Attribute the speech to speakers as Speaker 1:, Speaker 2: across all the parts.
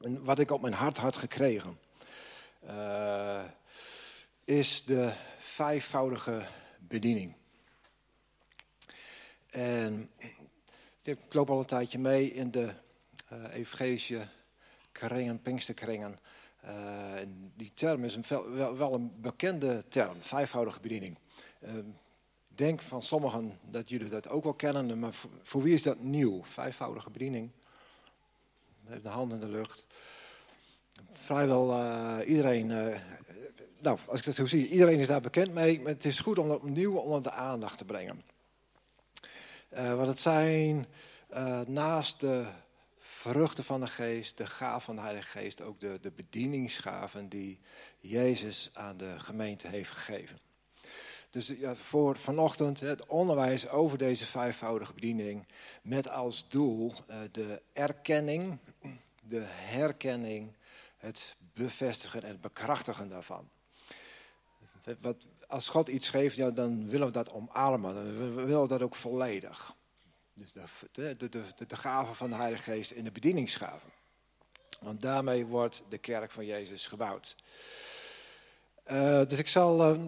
Speaker 1: En wat ik op mijn hart had gekregen, uh, is de vijfvoudige bediening. En ik loop al een tijdje mee in de uh, evangelische kringen, pinksterkringen. Uh, die term is een wel, een bekende term, vijfvoudige bediening. Ik denk van sommigen dat jullie dat ook wel kennen, maar voor wie is dat nieuw? Vijfvoudige bediening. De hand in de lucht. Vrijwel uh, iedereen, nou als ik dat zo zie, iedereen is daar bekend mee. Maar het is goed om dat opnieuw onder de aandacht te brengen. want het zijn naast de vruchten van de geest, de gaven van de Heilige Geest, ook de, de bedieningsgaven die Jezus aan de gemeente heeft gegeven. Dus voor vanochtend het onderwijs over deze vijfvoudige bediening met als doel uh, de erkenning, de herkenning, het bevestigen en het bekrachtigen daarvan. Wat, als God iets geeft, ja, dan willen we dat omarmen, we willen dat ook volledig. Dus de, de, de, de, gave van de Heilige Geest in de bedieningsgave. Want daarmee wordt de kerk van Jezus gebouwd. Uh, dus ik zal uh,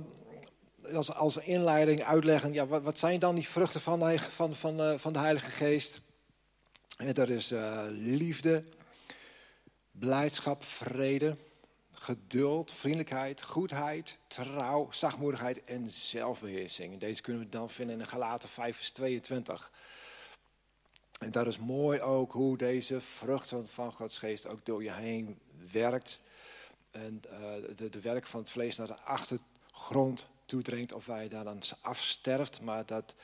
Speaker 1: als, als inleiding uitleggen, ja, wat, zijn dan die vruchten van de, van, van, uh, van de Heilige Geest? En dat is liefde, blijdschap, vrede, geduld, vriendelijkheid, goedheid, trouw, zachtmoedigheid en zelfbeheersing. Deze kunnen we dan vinden in Galaten 5 vers 22. En dat is mooi ook hoe deze vrucht van Gods geest ook door je heen werkt. En uh, de, de werk van het vlees naar de achtergrond toedringt. Of wij daar dan afsterft. Maar dat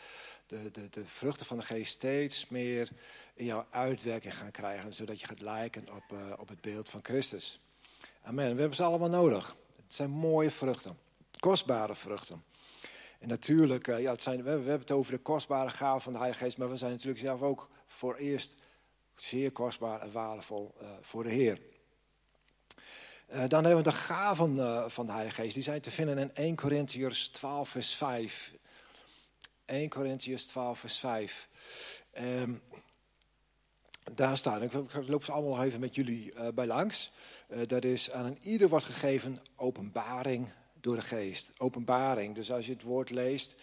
Speaker 1: de, de, de vruchten van de geest steeds meer in jouw uitwerking gaan krijgen. Zodat je gaat lijken op, uh, op het beeld van Christus. Amen. We hebben ze allemaal nodig. Het zijn mooie vruchten. Kostbare vruchten. En natuurlijk, uh, ja, het zijn, we, hebben het over de kostbare gaven van de Heilige Geest. Maar we zijn natuurlijk zelf ook voor eerst zeer kostbaar en waardevol uh, voor de Heer. Uh, dan hebben we de gaven uh, van de Heilige Geest. Die zijn te vinden in 1 Corinthiërs 12 vers 5. 1 Corinthiërs 12 vers 5. Um, daar staan, ik, loop ze allemaal even met jullie uh, bij langs. dat is aan een ieder wordt gegeven openbaring door de geest. Openbaring, dus als je het woord leest,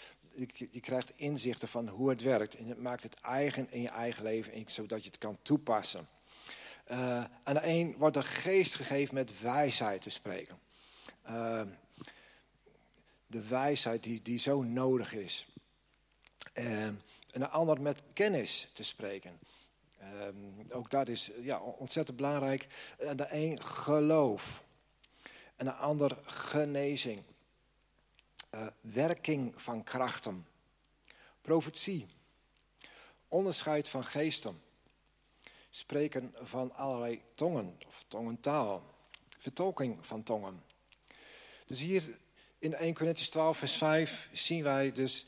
Speaker 1: je krijgt inzichten van hoe het werkt. En het maakt het eigen in je eigen leven, zodat je het kan toepassen. Aan de een wordt de geest gegeven met wijsheid te spreken. Uh, de wijsheid die, die zo nodig is. Uh, en de ander met kennis te spreken. ook dat is ja, ontzettend belangrijk. En de een geloof. En de ander genezing. Uh, werking van krachten, profetie, onderscheid van geesten, spreken van allerlei tongen of tongentaal, vertolking van tongen. Dus hier in 1 Corinthians 12, vers 5 zien wij dus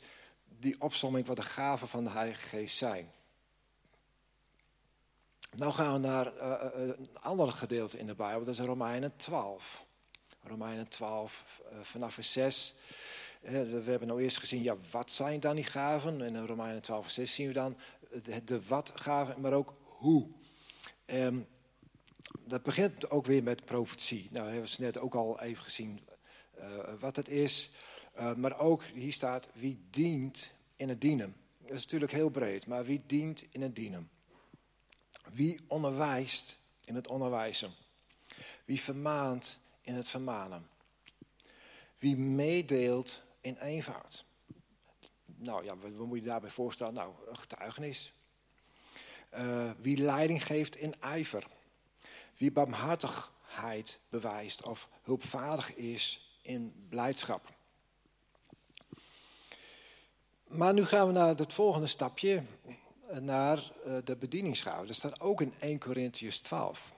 Speaker 1: die opsomming wat de gaven van de Heilige Geest zijn. Nou gaan we naar uh, een ander gedeelte in de Bijbel, dat is Romeinen 12. Romeinen 12, uh, vanaf vers 6. We hebben nou eerst gezien, ja, wat zijn dan die gaven? En in Romeinen 12, vers 6 zien we dan de wat-gaven, maar ook hoe. Um, dat begint ook weer met profetie. Nou, hebben we net ook al even gezien uh, wat het is. Uh, maar ook, hier staat, wie dient in het dienen. Dat is natuurlijk heel breed, maar wie dient in het dienen? Wie onderwijst in het onderwijzen? Wie vermaant in het vermanen? Wie meedeelt in eenvoud. Nou ja, wat, moet je daarbij voorstellen? Nou, een getuigenis. Uh, wie leiding geeft in ijver. Wie barmhartigheid bewijst of hulpvaardig is in blijdschap. Maar nu gaan we naar het volgende stapje, naar uh, de bedieningsgaven. Dat staat ook in 1 Corinthians 12.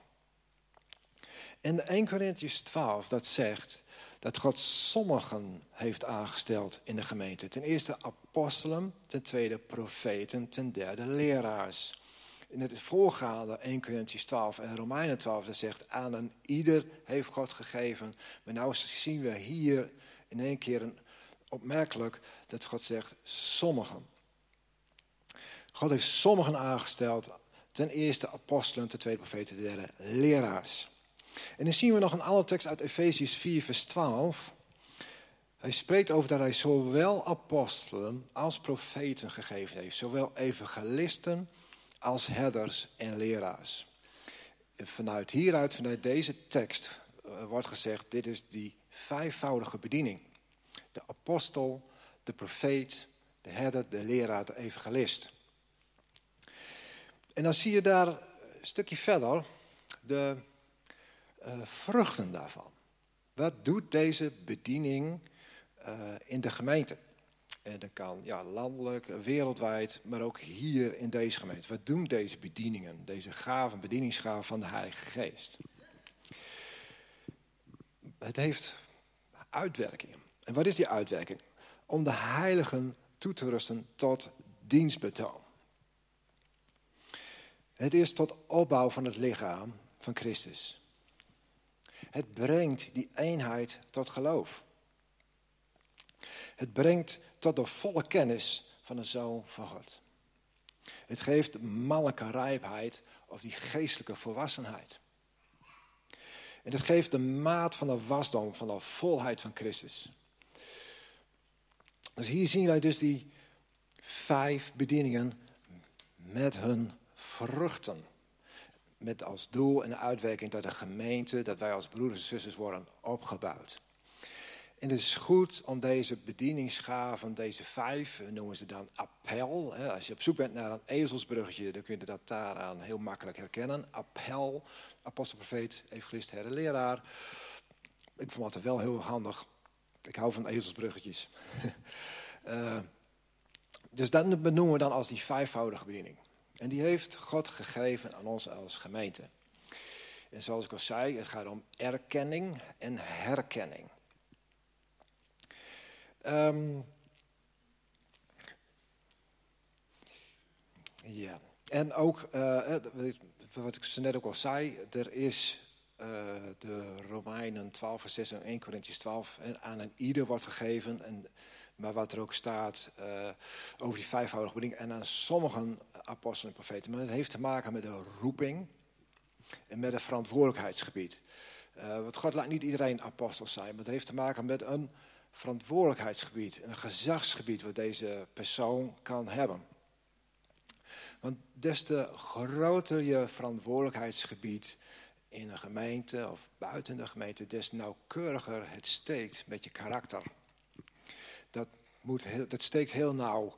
Speaker 1: En 1 Corinthians 12, dat zegt dat God sommigen heeft aangesteld in de gemeente. Ten eerste apostelen, ten tweede profeten, ten derde leraars. In het voorgaande 1 Corinthians 12 en Romeinen 12 dat zegt aan een ieder heeft God gegeven. Maar nu zien we hier in één keer een opmerkelijk dat God zegt sommigen. God heeft sommigen aangesteld Ten eerste apostelen, ten tweede profeten, ten derde leraars. En dan zien we nog een andere tekst uit Efeziërs 4, vers 12. Hij spreekt over dat hij zowel apostelen als profeten gegeven heeft. Zowel evangelisten als herders en leraars. Vanuit hieruit, vanuit deze tekst, eh, wordt gezegd: dit is die vijfvoudige bediening. De apostel, de profeet, de herder, de leraar, de evangelist. En dan zie je daar een stukje verder de uh, vruchten daarvan. Wat doet deze bediening uh, in de gemeente? En dat kan ja, landelijk, wereldwijd, maar ook hier in deze gemeente. Wat doen deze bedieningen, deze gaven, bedieningsgaven van de Heilige Geest? Het heeft uitwerkingen. En wat is die uitwerking? Om de heiligen toe te rusten tot dienstbetoon. Het is tot opbouw van het lichaam van Christus. Het brengt die eenheid tot geloof. Het brengt tot de volle kennis van de Zoon van God. Het geeft mannelijke rijpheid of die geestelijke volwassenheid. En het geeft de maat van de wasdom, van de volheid van Christus. Dus hier zien wij dus die vijf bedieningen met hun vruchten. Met als doel en uitwerking dat de gemeente, dat wij als broeders en zusters worden opgebouwd. En het is goed om deze bedieningsgaven, deze vijf, noemen ze dan appel. Als je op zoek bent naar een ezelsbruggetje, dan kun je dat daaraan heel makkelijk herkennen. Appel, apostel, profeet, evangelist, leraar. Ik vond het wel heel handig. Ik hou van ezelsbruggetjes. uh, dus dat benoemen we dan als die vijfvoudige bediening. En die heeft God gegeven aan ons als gemeente. En zoals ik al zei, het gaat om erkenning en herkenning. Um, ja, en ook, uh, wat ik zo net ook al zei, er is uh, de Romeinen 12 vers 6 en 1 Corinthians 12 en aan een ieder wordt gegeven. En, maar wat er ook staat over die vijfvoudige bediening en aan sommigen apostelen en profeten. Maar het heeft te maken met een roeping en met een verantwoordelijkheidsgebied. Uh, want God laat niet iedereen apostel zijn, maar het heeft te maken met een verantwoordelijkheidsgebied, een gezagsgebied wat deze persoon kan hebben. Want des te groter je verantwoordelijkheidsgebied in een gemeente of buiten de gemeente, des nauwkeuriger het steekt met je karakter. Moet dat steekt heel nauw.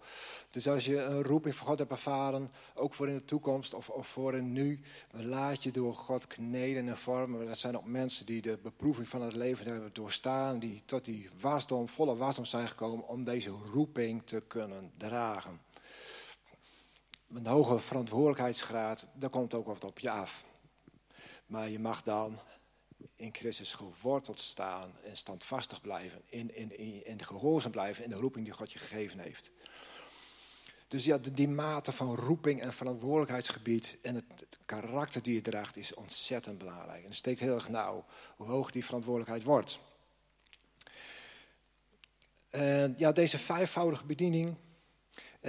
Speaker 1: Dus als je een roeping van God hebt ervaren, ook voor in de toekomst of, of voor in nu, laat je door God kneden en vormen. Dat zijn ook mensen die de beproeving van het leven hebben doorstaan, die tot die wasdom, volle wasdom zijn gekomen om deze roeping te kunnen dragen. Een hoge verantwoordelijkheidsgraad, daar komt ook wat op je af. Maar je mag dan in Christus geworteld staan en standvastig blijven. In, in, in, in gehoorzaam blijven in de roeping die God je gegeven heeft. Dus ja, die mate van roeping en verantwoordelijkheidsgebied en het, karakter die je draagt is ontzettend belangrijk. En het steekt heel erg nauw hoe hoog die verantwoordelijkheid wordt. En ja, deze vijfvoudige bediening,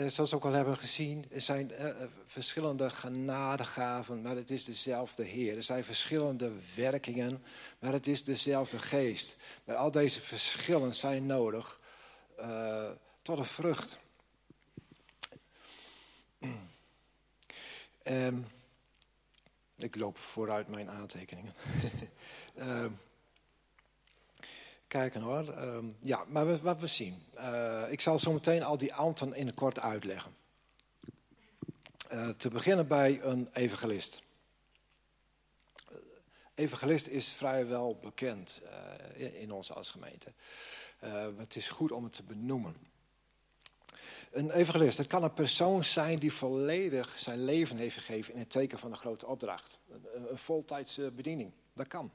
Speaker 1: zoals we ook al hebben gezien, er zijn eh, eh, verschillende genadegaven, maar het is dezelfde Heer. Er zijn verschillende werkingen, maar het is dezelfde geest. Maar al deze verschillen zijn nodig uh, tot een vrucht. Um, ik loop vooruit mijn aantekeningen. um, kijken hoor. Um, ja, maar wat we zien. Uh, ik zal zo meteen al die ambten in het kort uitleggen. Uh, te beginnen bij een evangelist. Evangelist is vrijwel bekend in onze als gemeente. het is goed om het te benoemen. Een evangelist, het kan een persoon zijn die volledig zijn leven heeft gegeven in het teken van een grote opdracht. Een, een voltijdse bediening, dat kan.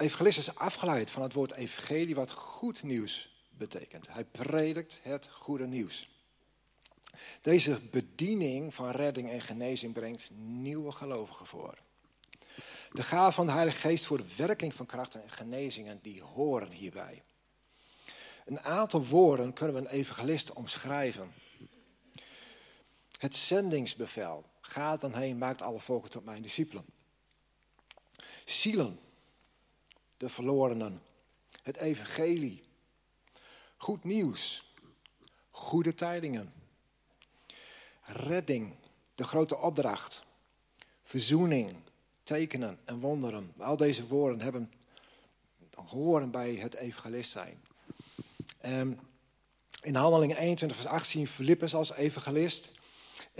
Speaker 1: Evangelist is afgeleid van het woord evangelie, wat goed nieuws betekent. Hij predikt het goede nieuws. Deze bediening van redding en genezing brengt nieuwe gelovigen voor. De gave van de Heilige Geest voor de werking van krachten en genezingen, die horen hierbij. Een aantal woorden kunnen we een evangelist omschrijven. Het zendingsbevel. Ga dan heen, maakt alle volken tot mijn discipelen. Zielen. De verlorenen. Het evangelie. Goed nieuws. Goede tijdingen. Redding. De grote opdracht. Verzoening. Tekenen en wonderen. Al deze woorden hebben, horen bij het evangelist zijn. Um, in Handelingen 21 vers 18 Filippus als evangelist.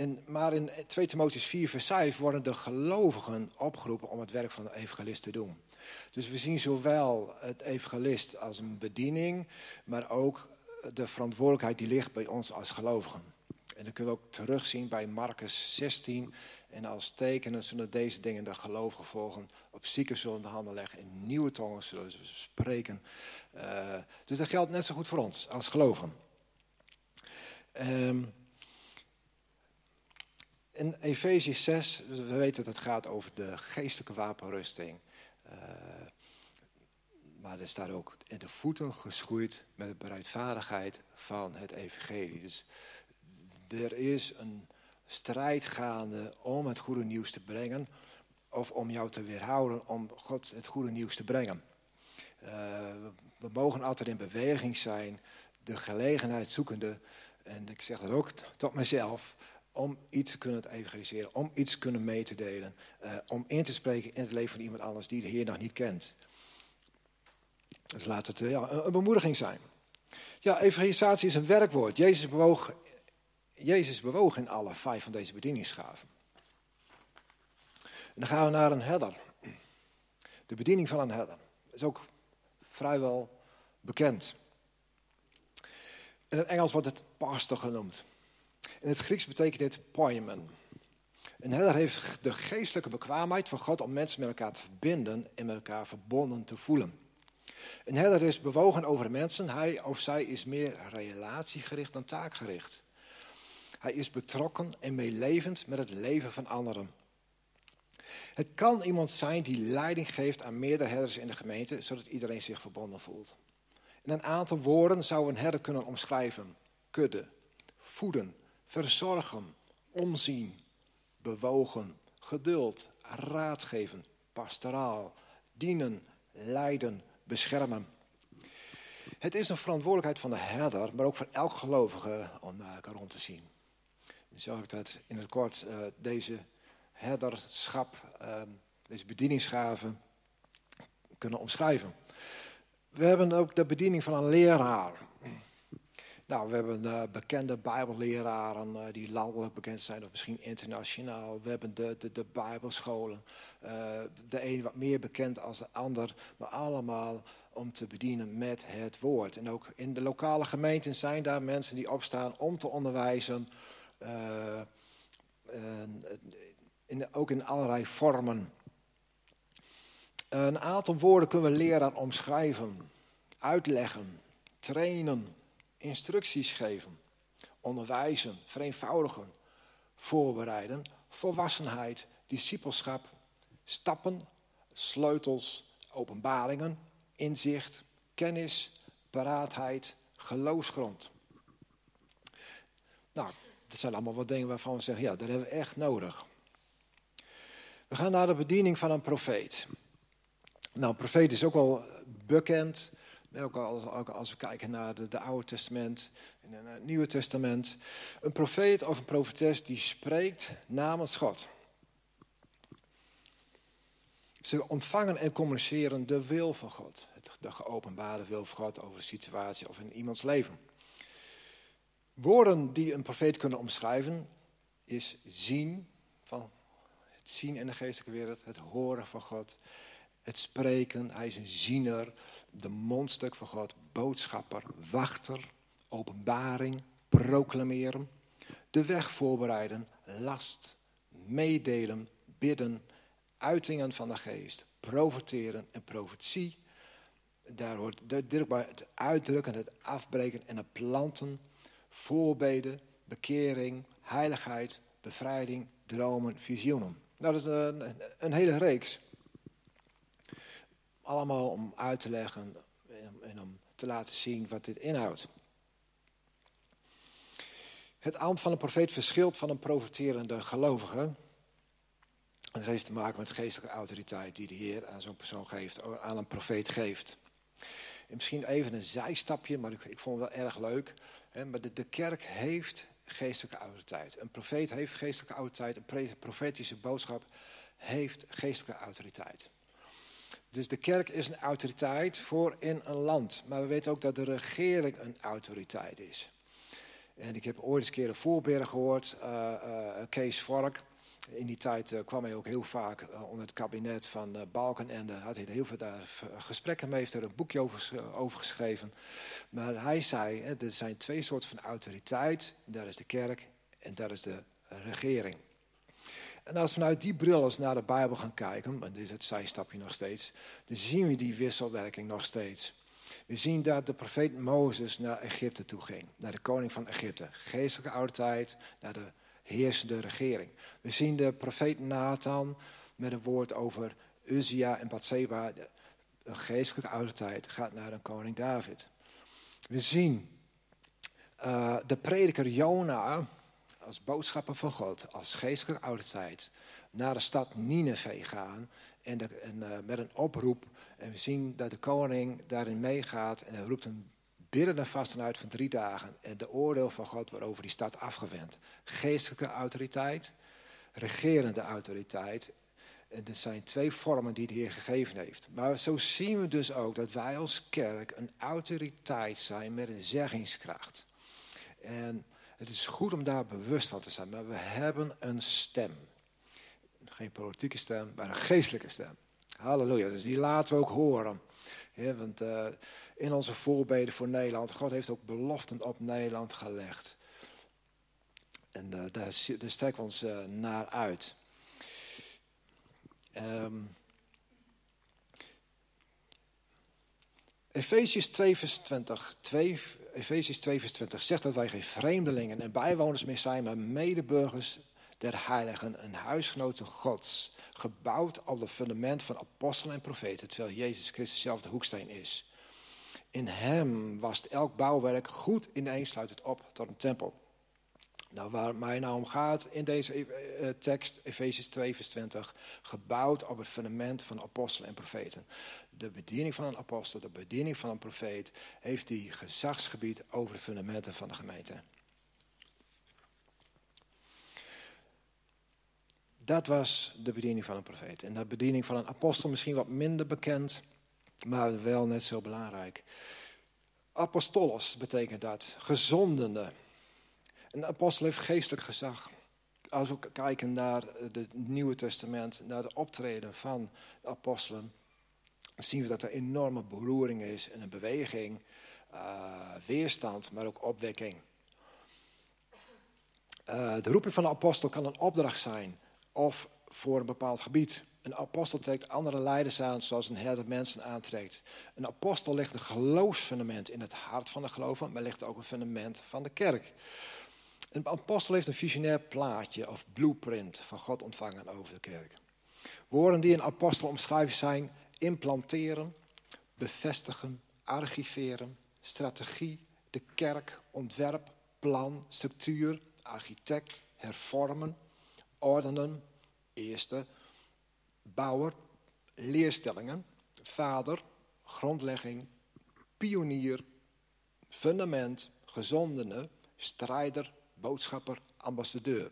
Speaker 1: En, maar in 2 Timotheus 4 vers 5 worden de gelovigen opgeroepen om het werk van de evangelist te doen. Dus we zien zowel het evangelist als een bediening, maar ook de verantwoordelijkheid die ligt bij ons als gelovigen. En dat kunnen we ook terugzien bij Marcus 16. En als tekenen zullen deze dingen de gelovigen volgen. Op zieken zullen de handen leggen. In nieuwe tongen zullen ze spreken. Uh, dus dat geldt net zo goed voor ons als gelovigen. Um, in Efezië 6, we weten dat het gaat over de geestelijke wapenrusting. Uh, maar er staat ook in de voeten geschoeid met de bereidvaardigheid van het evangelie. Dus er is een strijd gaande om het goede nieuws te brengen. Of om jou te weerhouden om God het goede nieuws te brengen. Uh, we mogen altijd in beweging zijn, de gelegenheid zoekende en ik zeg dat ook tot mezelf, om iets te kunnen evangeliseren, om iets te kunnen mee te delen, uh, om in te spreken in het leven van iemand anders die de Heer nog niet kent. Dus laat het ja, een, bemoediging zijn. Ja, evangelisatie is een werkwoord. Jezus bewoog, Jezus bewoog in alle vijf van deze bedieningsgaven. En dan gaan we naar een herder. De bediening van een herder. is ook vrijwel bekend. In het Engels wordt het pastor genoemd. In het Grieks betekent dit poimen. Een herder heeft de geestelijke bekwaamheid van God om mensen met elkaar te verbinden en met elkaar verbonden te voelen. Een herder is bewogen over mensen. Hij of zij is meer relatiegericht dan taakgericht. Hij is betrokken en meelevend met het leven van anderen. Het kan iemand zijn die leiding geeft aan meerdere herders in de gemeente, zodat iedereen zich verbonden voelt. In een aantal woorden zou een herder kunnen omschrijven. Kudde, voeden, verzorgen, omzien, bewogen, geduld, raadgeven, pastoraal, dienen, leiden, beschermen. Het is een verantwoordelijkheid van de herder, maar ook van elk gelovige om naar elkaar rond te zien. Zo heb ik dat in het kort, uh, deze herderschap, uh, deze bedieningsgaven kunnen omschrijven. We hebben ook de bediening van een leraar. Nou, we hebben de bekende Bijbelleraren uh, die landelijk bekend zijn, of misschien internationaal. We hebben de, de, de Bijbelscholen. Uh, de een wat meer bekend als de ander, maar allemaal om te bedienen met het woord. En ook in de lokale gemeenten zijn daar mensen die opstaan om te onderwijzen. In, ook in allerlei vormen. Een aantal woorden kunnen we leren omschrijven, uitleggen, trainen, instructies geven, onderwijzen, vereenvoudigen, voorbereiden, volwassenheid, discipelschap, stappen, sleutels, openbaringen, inzicht, kennis, paraatheid, geloofsgrond. Nou, dat zijn allemaal wat dingen waarvan we zeggen, ja, dat hebben we echt nodig. We gaan naar de bediening van een profeet. Nou, een profeet is ook wel bekend. Ook als, we kijken naar het Oude Testament en het Nieuwe Testament. Een profeet of een profetes die spreekt namens God. Ze ontvangen en communiceren de wil van God. De geopenbaarde wil van God over de situatie of in iemands leven. Woorden die een profeet kunnen omschrijven is zien, van het zien in de geestelijke wereld, het horen van God, het spreken. Hij is een ziener, de mondstuk van God, boodschapper, wachter, openbaring, proclameren, de weg voorbereiden, last, meedelen, bidden, uitingen van de geest, profeteren en profetie. Daar hoort het uitdrukken, het afbreken en het planten, voorbeden, bekering, heiligheid, bevrijding, dromen, visioenen. Nou, dat is een, een hele reeks. Allemaal om uit te leggen en, om te laten zien wat dit inhoudt. Het ambt van een profeet verschilt van een profeterende gelovige. Het heeft te maken met geestelijke autoriteit die de Heer aan zo'n persoon geeft, aan een profeet geeft. En misschien even een zijstapje, maar ik, ik vond het wel erg leuk. Hè, maar de, de kerk heeft geestelijke autoriteit. Een profeet heeft geestelijke autoriteit. Een profetische boodschap heeft geestelijke autoriteit. Dus de kerk is een autoriteit voor in een land. Maar we weten ook dat de regering een autoriteit is. En ik heb ooit eens een keer een gehoord, uh, uh, Kees Vork. In die tijd uh, kwam hij ook heel vaak onder het kabinet van Balken en daar had hij heel veel gesprekken mee, heeft er een boekje over, over geschreven. Maar hij zei, hè, er zijn twee soorten van autoriteit. Daar is de kerk en daar is de regering. En als we vanuit die bril eens naar de Bijbel gaan kijken, en dit is het zijstapje nog steeds, dan zien we die wisselwerking nog steeds. We zien dat de profeet Mozes naar Egypte toe ging, naar de koning van Egypte. Geestelijke autoriteit, naar de heersende regering. We zien de profeet Nathan met een woord over Uzia en Bathseba. Een geestelijke autoriteit gaat naar een koning David. We zien uh, de prediker Jona als boodschapper van God, als geestelijke autoriteit, naar de stad Nineveh gaan en, en uh, met een oproep. En we zien dat de koning daarin meegaat en hij roept een biddende vasten uit van drie dagen. En de oordeel van God waarover die stad afgewend. Geestelijke autoriteit, regerende autoriteit. En zijn twee vormen die de Heer gegeven heeft. Maar zo zien we dus ook dat wij als kerk een autoriteit zijn met een zeggingskracht. En het is goed om daar bewust van te zijn, maar we hebben een stem. Geen politieke stem, maar een geestelijke stem. Halleluja, dus die laten we ook horen. want uh, in onze voorbeden voor Nederland, God heeft ook beloften op Nederland gelegd. En uh, daar, daar, strekken we ons uh, naar uit. Um, Efesius 2 vers 20. 2, Efesius 2 vers 20 zegt dat wij geen vreemdelingen en bijwoners meer zijn, maar medeburgers der heiligen en huisgenoten gods. Gebouwd op het fundament van apostelen en profeten, terwijl Jezus Christus zelf de hoeksteen is. In hem was elk bouwwerk goed ineensluitend op tot een tempel. Nou, waar mij nou om gaat in deze uh, tekst, Efesius 2, vers 20, gebouwd op het fundament van apostelen en profeten. De bediening van een apostel, de bediening van een profeet, heeft die gezagsgebied over de fundamenten van de gemeente. Dat was de bediening van een profeet. En de bediening van een apostel misschien wat minder bekend, maar wel net zo belangrijk. Apostolos betekent dat, gezondene. Een apostel heeft geestelijk gezag. Als we kijken naar het Nieuwe Testament, naar de optreden van de apostelen, zien we dat er enorme beroering is en een beweging, uh, weerstand, maar ook opwekking. Uh, de roeping van de apostel kan een opdracht zijn of voor een bepaald gebied. Een apostel trekt andere leiders aan zoals een herder mensen aantrekt. Een apostel legt een geloofsfundament in het hart van de geloven, maar legt ook een fundament van de kerk. Een apostel heeft een visionair plaatje of blueprint van God ontvangen over de kerk. Woorden die een apostel omschrijven zijn implanteren, bevestigen, archiveren, strategie, de kerk, ontwerp, plan, structuur, architect, hervormen, ordenen, eerste, bouwer, leerstellingen, vader, grondlegging, pionier, fundament, gezondene, strijder, boodschapper, ambassadeur.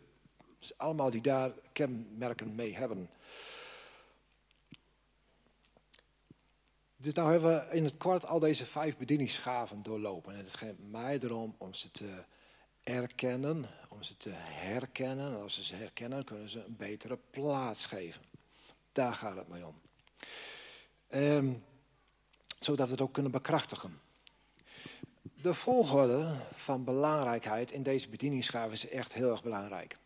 Speaker 1: Dus allemaal die daar kenmerken mee hebben. Dus nou hebben we in het kort al deze vijf bedieningsgaven doorlopen. En het gaat mij erom om ze te erkennen, om ze te herkennen. En als ze ze herkennen, kunnen ze een betere plaats geven. Daar gaat het mij om. Um, zodat we het ook kunnen bekrachtigen. De volgorde van belangrijkheid in deze bedieningsgave is echt heel erg belangrijk.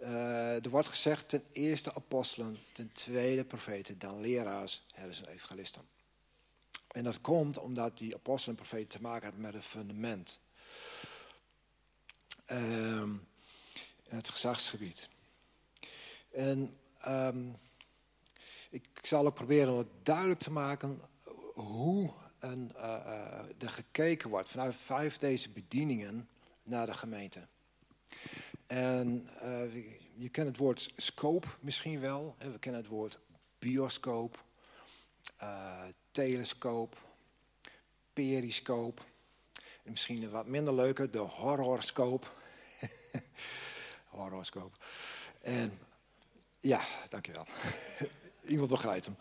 Speaker 1: Uh, er wordt gezegd ten eerste apostelen, ten tweede profeten, dan leraars, herders en evangelisten. En dat komt omdat die apostelen en profeten te maken hebben met een fundament. Um, het gezagsgebied. En um, ik zal ook proberen om het duidelijk te maken hoe en, uh, er gekeken wordt vanuit vijf deze bedieningen naar de gemeente. En uh, je kent het woord scope misschien wel. We kennen het woord bioscoop, telescoop, periscoop. En misschien wat minder leuke, de horoscoop. horoscoop. En ja, dankjewel. Iemand begrijpt hem.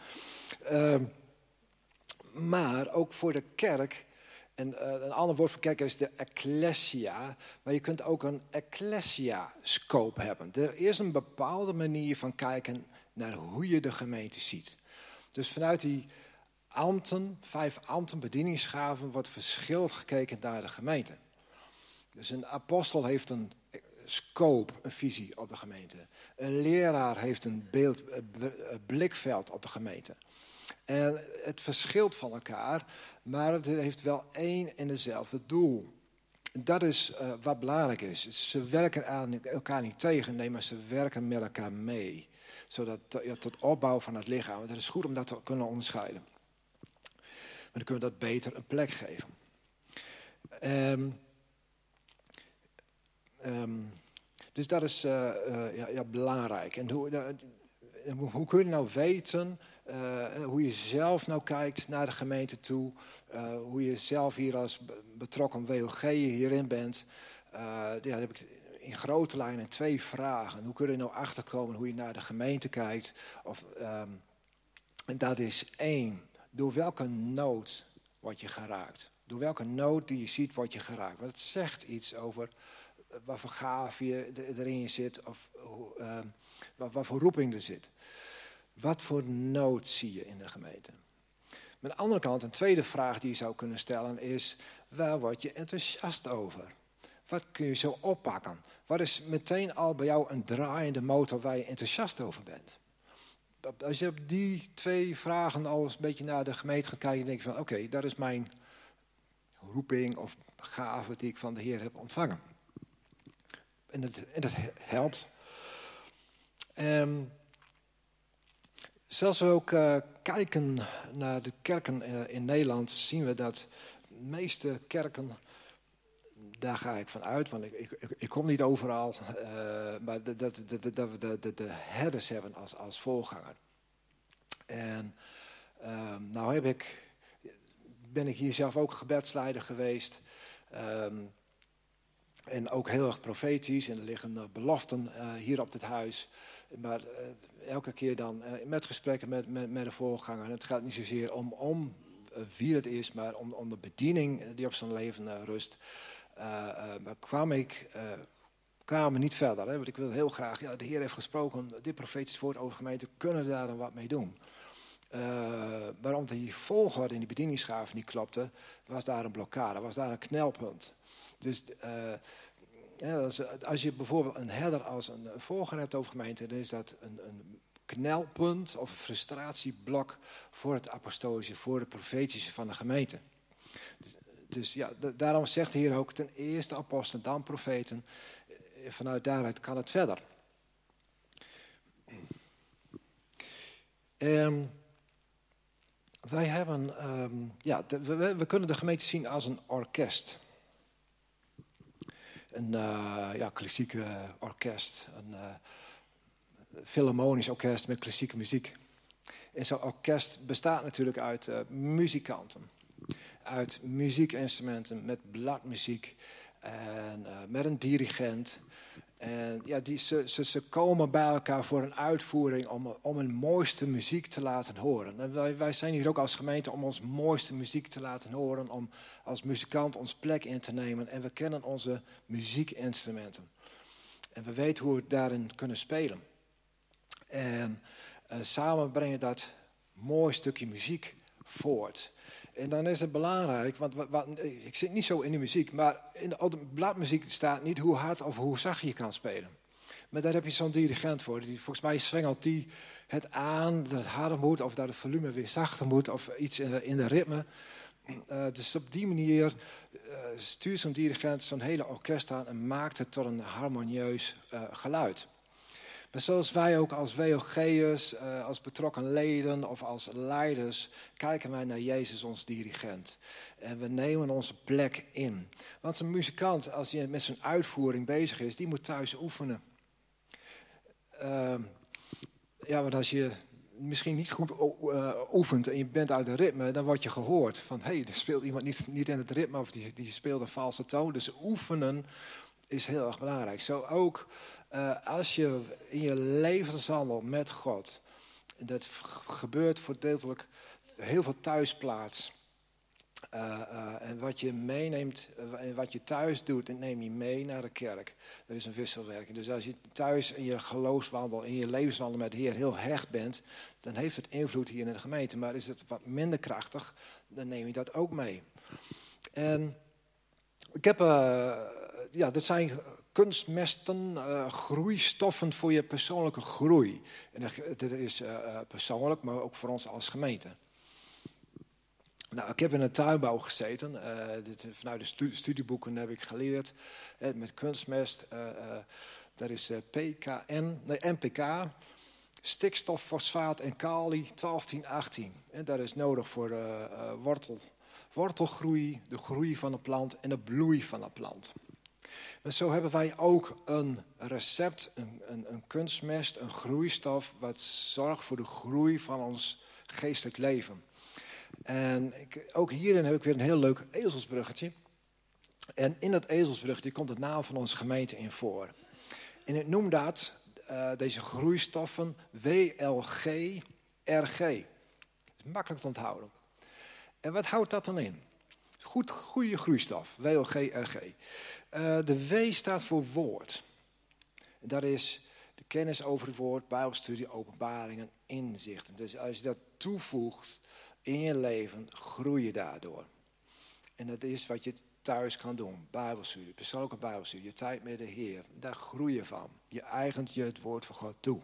Speaker 1: Maar ook voor de kerk en uh, een ander woord voor kerk is de ecclesia. Maar je kunt ook een ecclesia-scope hebben. Er is een bepaalde manier van kijken naar hoe je de gemeente ziet. Dus vanuit die ambten, vijf ambten, bedieningsgaven, wordt verschillend gekeken naar de gemeente. Dus een apostel heeft een scope, een visie op de gemeente. Een leraar heeft een beeld, een blikveld op de gemeente. En het verschilt van elkaar, maar het heeft wel één en dezelfde doel. Dat is uh, wat belangrijk is. Ze werken aan elkaar niet tegen, nee, maar ze werken met elkaar mee. Zodat ja, tot opbouw van het lichaam. Het is goed om dat te kunnen onderscheiden. Maar dan kunnen we dat beter een plek geven. Um, um, dus dat is uh, ja, ja, belangrijk. En hoe, hoe kun je nou weten uh, hoe je zelf nou kijkt naar de gemeente toe. Hoe je zelf hier als betrokken WOG hierin bent. Ja, heb ik in grote lijnen twee vragen. Hoe kun je nou achterkomen hoe je naar de gemeente kijkt? Of, um, en dat is één. Door welke nood word je geraakt? Door welke nood die je ziet word je geraakt? Want het zegt iets over wat voor gaaf je erin zit. Of uh, wat, wat voor roeping er zit. Wat voor nood zie je in de gemeente? Met de andere kant, een tweede vraag die je zou kunnen stellen is: waar word je enthousiast over? Wat kun je zo oppakken? Wat is meteen al bij jou een draaiende motor waar je enthousiast over bent? Als je op die twee vragen al eens een beetje naar de gemeente gaat kijken, denk je van oké, dat is mijn roeping of gave die ik van de Heer heb ontvangen. En dat, en dat helpt. Um, Zelfs we ook uh, kijken naar de kerken uh, in Nederland, zien we dat de meeste kerken, daar ga ik van uit, want ik, ik, ik kom niet overal, uh, maar dat, we de, de, de herders hebben als, als voorganger. En um, nou heb ik, ben ik hier zelf ook gebedsleider geweest. Um, en ook heel erg profetisch. En er liggen beloften hier op dit huis. Maar elke keer dan uh, met gesprekken met, met, met de voorganger. En het gaat niet zozeer om, om wie het is, maar om, om de bediening die op zijn leven rust. maar kwam ik kwamen niet verder. Hè, want ik wil heel graag, ja, de Heer heeft gesproken, dit profetisch woord over gemeente, kunnen we daar dan wat mee doen? Waarom die volgorde in die bedieningsgaven niet klopte, was daar een blokkade, was daar een knelpunt. Dus als, je bijvoorbeeld een herder als een volger hebt over gemeente, dan is dat een, een knelpunt of een frustratieblok voor het apostolische, voor het profetische van de gemeente. Dus, dus ja, daarom zegt de Heer ook ten eerste apostelen, dan profeten. Eh, vanuit daaruit kan het verder. Um, wij hebben, um, ja, we, kunnen de gemeente zien als een orkest. Een uh, ja, klassieke orkest, een uh, orkest met klassieke muziek. En zo'n orkest bestaat natuurlijk uit uh, muzikanten, uit muziekinstrumenten met bladmuziek en met een dirigent en ja, die, ze, ze, ze, komen bij elkaar voor een uitvoering om, om hun mooiste muziek te laten horen. En wij, wij zijn hier ook als gemeente om ons mooiste muziek te laten horen, om als muzikant ons plek in te nemen. En we kennen onze muziekinstrumenten. En we weten hoe we daarin kunnen spelen. En uh, samen brengen dat mooi stukje muziek voort. En dan is het belangrijk, want ik zit niet zo in de muziek, maar in de, bladmuziek staat niet hoe hard of hoe zacht je kan spelen. Maar daar heb je zo'n dirigent voor. Die, volgens mij zwengelt die het aan dat het harder moet, of dat het volume weer zachter moet, of iets in de, ritme. Uh, dus op die manier uh, stuurt zo'n dirigent zo'n hele orkest aan en maakt het tot een harmonieus uh, geluid. Maar zoals wij ook als WOG'ers, uh, als betrokken leden of als leiders, kijken wij naar Jezus, ons dirigent. En we nemen onze plek in. Want een muzikant, als hij met zijn uitvoering bezig is, die moet thuis oefenen. Uh, ja, want als je misschien niet goed uh, oefent en je bent uit het ritme, dan word je gehoord van hé, hey, er speelt iemand niet, niet in het ritme of die, die speelt een valse toon. Dus oefenen is heel erg belangrijk. Zo ook uh, als je in je levenswandel met God, dat gebeurt voordeeltelijk heel veel thuisplaats. Uh, en wat je meeneemt, en wat je thuis doet, dat neem je mee naar de kerk. Dat is een wisselwerking. Dus als je thuis in je geloofswandel, in je levenswandel met de Heer heel hecht bent, dan heeft het invloed hier in de gemeente. Maar is het wat minder krachtig, dan neem je dat ook mee. En ik heb, ja, dat zijn kunstmesten, uh, groeistoffen voor je persoonlijke groei. En dat is uh, persoonlijk, maar ook voor ons als gemeente. Nou, ik heb in een tuinbouw gezeten. Dit, vanuit de studie, studieboeken heb ik geleerd. met kunstmest. daar is PKN, nee, NPK. Stikstof, fosfaat en kali 1218. En dat is nodig voor wortel, wortelgroei, de groei van de plant en de bloei van de plant. En zo hebben wij ook een recept, een, een, een kunstmest, een groeistof, wat zorgt voor de groei van ons geestelijk leven. En ik, ook hierin heb ik weer een heel leuk ezelsbruggetje. En in dat ezelsbruggetje komt het naam van onze gemeente in voor. En ik noem dat, uh, deze groeistoffen, WLG-RG. Makkelijk te onthouden. En wat houdt dat dan in? Goed, goede groeistof, WLG-RG. Uh, de W staat voor woord. Dat is de kennis over het woord, bijbelstudie, openbaringen, inzichten. Dus als je dat toevoegt in je leven, groei je daardoor. En dat is wat je thuis kan doen. Bijbelstudie, persoonlijke bijbelstudie, je tijd met de Heer. Daar groei je van. Je eigent je het woord van God toe.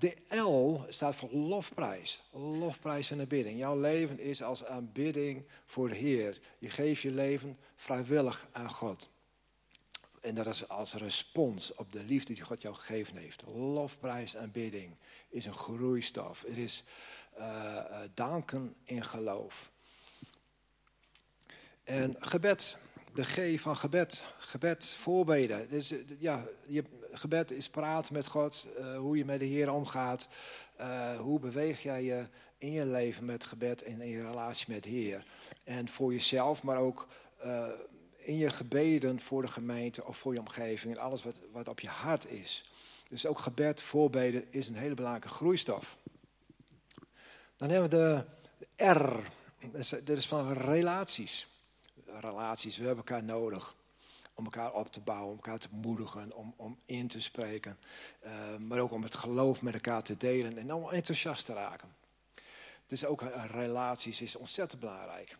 Speaker 1: De L staat voor lofprijs. Lofprijs en aanbidding. Jouw leven is als aanbidding voor de Heer. Je geeft je leven vrijwillig aan God. En dat is als respons op de liefde die God jou gegeven heeft. Lofprijs en aanbidding is een groeistaf. Het is uh, danken in geloof. En gebed, de G van gebed, gebed voorbeden. Dus, ja, je, gebed is praten met God, uh, hoe je met de Heer omgaat. Uh, hoe beweeg jij je in je leven met gebed en in je relatie met de Heer. En voor jezelf, maar ook in je gebeden voor de gemeente of voor je omgeving. En alles wat, wat op je hart is. Dus ook gebed, voorbeden is een hele belangrijke groeistof. Dan hebben we de R. Dat is van relaties. Relaties, we hebben elkaar nodig om elkaar op te bouwen, om elkaar te moedigen, om, om in te spreken. Uh, maar ook om het geloof met elkaar te delen en om enthousiast te raken. Dus ook relaties is ontzettend belangrijk.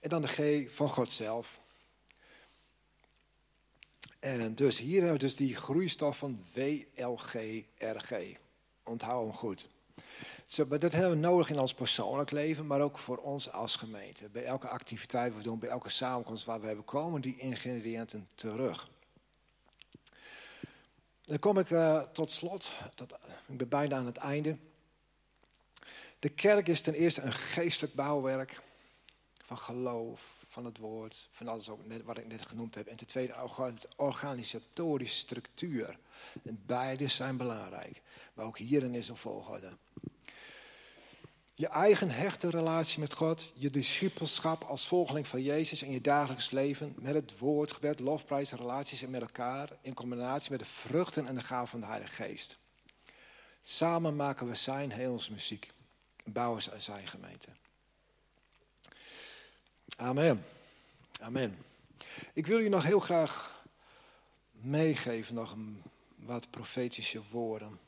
Speaker 1: En dan de G van God zelf. En dus hier hebben we dus die groeistof van WLGRG. Onthoud hem goed. Zo, maar dat hebben we nodig in ons persoonlijk leven, maar ook voor ons als gemeente. Bij elke activiteit we doen, bij elke samenkomst waar we hebben, komen die ingrediënten terug. Dan kom ik uh, tot slot, ik ben bijna aan het einde. De kerk is ten eerste een geestelijk bouwwerk van geloof, van het woord, van alles ook net, wat ik net genoemd heb. En ten tweede organisatorische structuur. En beide zijn belangrijk. Maar ook hierin is een volgorde. Je eigen hechte relatie met God, je discipelschap als volgeling van Jezus in je dagelijks leven, met het woord, gebed, lofprijs, relaties en met elkaar, in combinatie met de vruchten en de gaven van de Heilige Geest. Samen maken we zijn hemelsmuziek en bouwen zijn gemeente. Amen. Amen. Ik wil je nog heel graag meegeven, nog wat profetische woorden.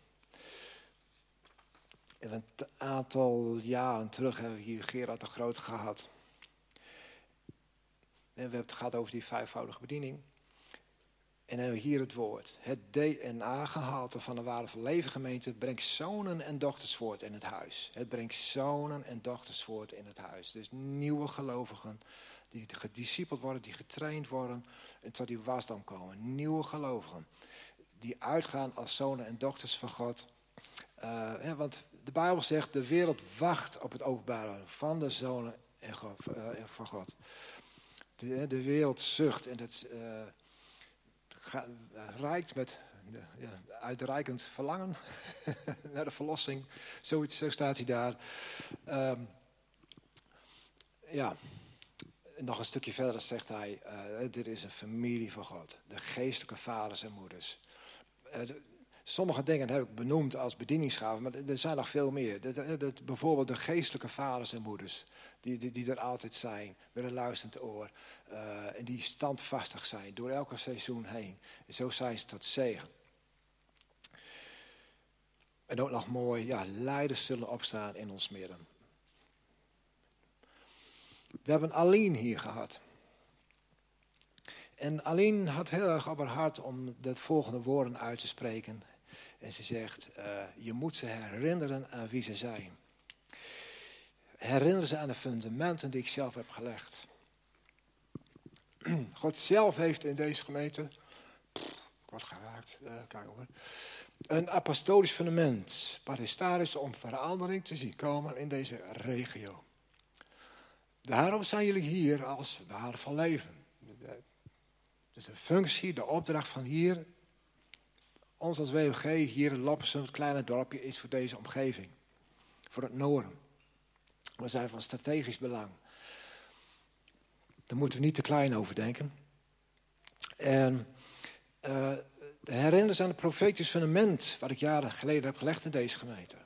Speaker 1: Een aantal jaren terug hebben we hier Gerard de Groot gehad. En we hebben het gehad over die vijfvoudige bediening. En hebben we hier het woord. Het DNA-gehalte van de waardevolle levengemeente brengt zonen en dochters voort in het huis. Het brengt zonen en dochters voort in het huis. Dus nieuwe gelovigen die gediscipeld worden, die getraind worden en tot die wasdom komen. Nieuwe gelovigen die uitgaan als zonen en dochters van God. Uh, want de Bijbel zegt, de wereld wacht op het openbaren van de zonen en uh, van God. De, de, wereld zucht en het uh, rijkt met ja, uitreikend verlangen naar de verlossing. Zoiets, zo staat hij daar. Um, ja, nog een stukje verder zegt hij, uh, er is een familie van God. De geestelijke vaders en moeders. De, sommige dingen heb ik benoemd als bedieningsgaven, maar er zijn nog veel meer. De, de, bijvoorbeeld de geestelijke vaders en moeders, die, die, die er altijd zijn, met een luisterend oor. Uh, en die standvastig zijn door elke seizoen heen. En zo zijn ze tot zegen. En ook nog mooi, ja, leiders zullen opstaan in ons midden. We hebben Aline hier gehad. En Aline had heel erg op haar hart om de volgende woorden uit te spreken. En ze zegt, uh, je moet ze herinneren aan wie ze zijn. Herinner ze aan de fundamenten die ik zelf heb gelegd. God zelf heeft in deze gemeente, ik word geraakt, uh, kijk hoor, een apostolisch fundament. Wat is daar om verandering te zien komen in deze regio. Daarom zijn jullie hier als waarde van leven. Dus de functie, de opdracht van hier, ons als WOG hier in Loppersum, het kleine dorpje, is voor deze omgeving. Voor het noorden. We zijn van strategisch belang. Daar moeten we niet te klein over denken. En uh, herinner ze aan het profetisch fundament wat ik jaren geleden heb gelegd in deze gemeente.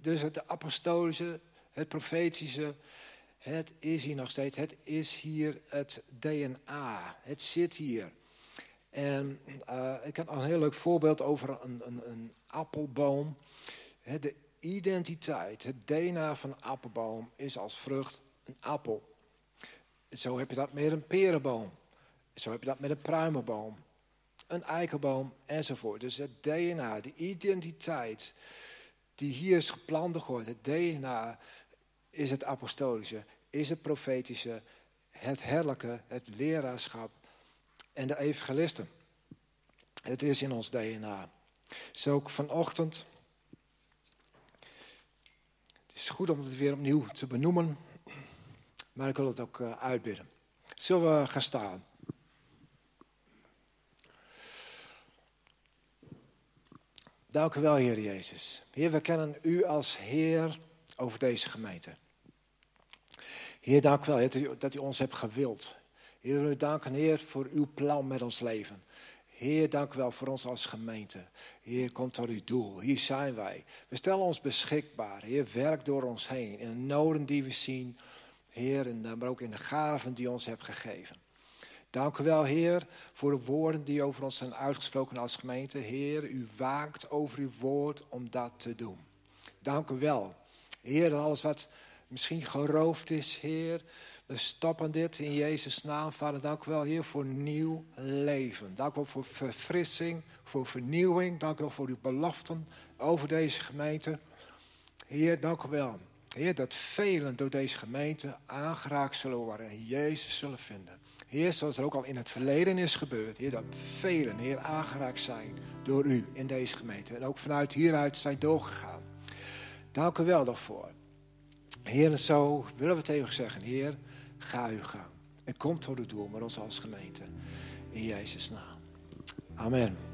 Speaker 1: Dus het apostolische, het profetische, het is hier nog steeds. Het is hier het DNA. Het zit hier. En uh, ik heb een heel leuk voorbeeld over een, een, een appelboom. de identiteit, het DNA van een appelboom is als vrucht een appel. Zo heb je dat met een perenboom. Zo heb je dat met een pruimenboom. Een eikenboom enzovoort. Dus het DNA, de identiteit die hier is geplant wordt. Het DNA is het apostolische is het profetische, het herlijke, het leraarschap en de evangelisten. Het is in ons DNA. Zo ook vanochtend. Het is goed om het weer opnieuw te benoemen, maar ik wil het ook uh, uitbidden. Zullen we gaan staan? Dank u wel, Heer Jezus. Heer, we kennen u als Heer over deze gemeente. Heer, dank u wel dat u ons hebt gewild. Heer, we danken, Heer, voor uw plan met ons leven. Heer, dank u wel voor ons als gemeente. Heer, kom tot uw doel. Hier zijn wij. We stellen ons beschikbaar. Heer, werk door ons heen. In de noden die we zien. Heer, en maar ook in de gaven die u ons hebt gegeven. Dank u wel, Heer, voor de woorden die over ons zijn uitgesproken als gemeente. Heer, u waakt over uw woord om dat te doen. Dank u wel. Heer, en alles wat misschien geroofd is, Heer. We stappen dit in Jezus' naam. Vader, dank u wel, Heer, voor nieuw leven. Dank u wel voor verfrissing, voor vernieuwing. Dank u wel voor uw beloften over deze gemeente. Heer, dank u wel. Heer, dat velen door deze gemeente aangeraakt zullen worden en Jezus zullen vinden. Heer, zoals er ook al in het verleden is gebeurd. Heer, dat velen, Heer, aangeraakt zijn door u in deze gemeente. En ook vanuit hieruit zijn doorgegaan. Dank u wel daarvoor. Heer, en zo willen we tegen u zeggen, Heer, ga uw gang. En kom tot uw doel met ons als gemeente. In Jezus' naam. Amen.